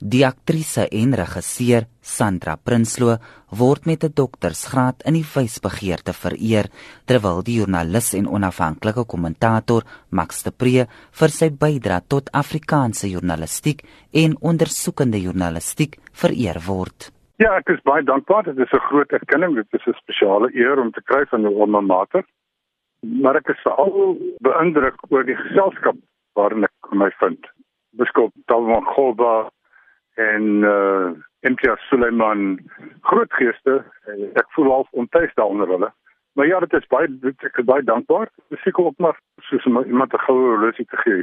Die aktrise en regisseur Sandra Prinsloo word met 'n doktorsgraad in die wysbegeerte vereer terwyl die joernalis en onafhanklike kommentator Max de Pre vir sy bydrae tot Afrikaanse joernalistiek en ondersoekende joernalistiek vereer word. Ja, ek is baie dankbaar. Dit is 'n groot erkenning. Dit is 'n spesiale eer om te kry van 'n alma mater. Maar ek is veral beïndruk oor die geselskap waarin ek my vind. Biskop Talman Golba en uh Imtia Suleiman groot geeste. Ek voel al ontuis daaronder hulle. Maar ja dit is baie ek is baie dankbaar. Seker ook maar soos iemand 'n goue horlosie te gee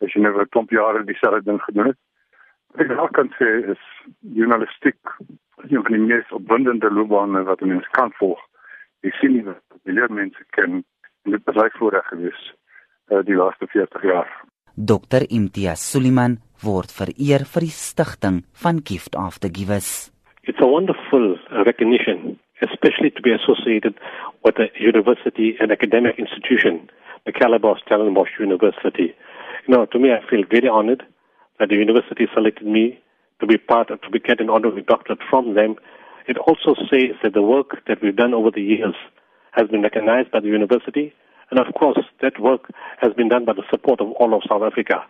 as jy nou 'n klomp jare dieselfde ding gedoen het. Ek wil kan sê is journalistiek een van die mees opwindende loopbane wat mens kan volg. Ek sien nie dat miljoene mense ken. En dit is reg voorreg gewees uh, die laaste 40 jaar Dr Imtia Suleiman word vereer vir die stigting van Gift the Givers. It's a wonderful recognition, especially to be associated with a university and academic institution, the caliber of Stellenbosch University. You know, to me, I feel very honored that the university selected me to be part of, to be get an honorary doctorate from them. It also says that the work that we've done over the years has been recognized by the university, and of course, that work has been done by the support of all of South Africa.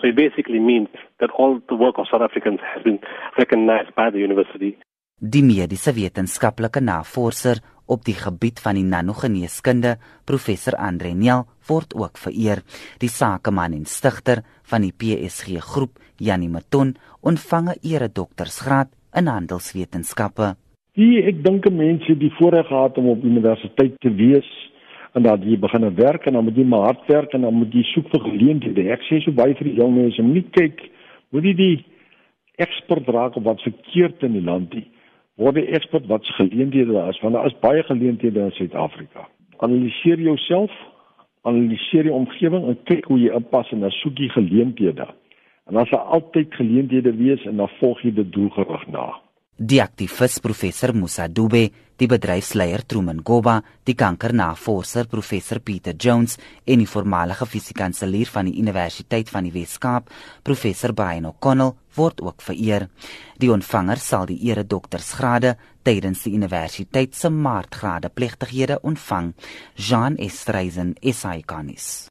So it basically means that all the work of South Africans has been recognized by the university. Die mediese wetenskaplike navorser op die gebied van die nanogeneeskunde, professor Andre Nel, word ook vereer. Die sakeman en stigter van die PSG groep, Janie Maton, ontvang 'n eredoktorsgraad in handelswetenskappe. Die ek dink mense die voorreg gehad om op universiteit te wees en dat jy begin werk en dan moet jy maar hard werk en dan moet jy soek vir geleenthede. Ek sê so baie vir die jong mense, moenie kyk moet jy die eksport raak op wat verkeerd in die land is. Word die eksport wat se geleenthede daar is, want daar is baie geleenthede in Suid-Afrika. Analiseer jouself, analiseer die omgewing en kyk hoe jy inpas en dan soek jy geleenthede. En dan sal altyd geleenthede wees en dan volg jy dit doelgerig na. Die aktivis professor Musa Dube, die bedryfsleier Truman Goba, die kankernavorser professor Peter Jones en die voormalige fisiekanselier van die Universiteit van die Wes-Kaap, professor Brian O'Connell, word ook vereer. Die ontvanger sal die ere doktorsgrade tydens die universiteit se maartgrade plegtighede ontvang. Jean Estreisen, SAICanis.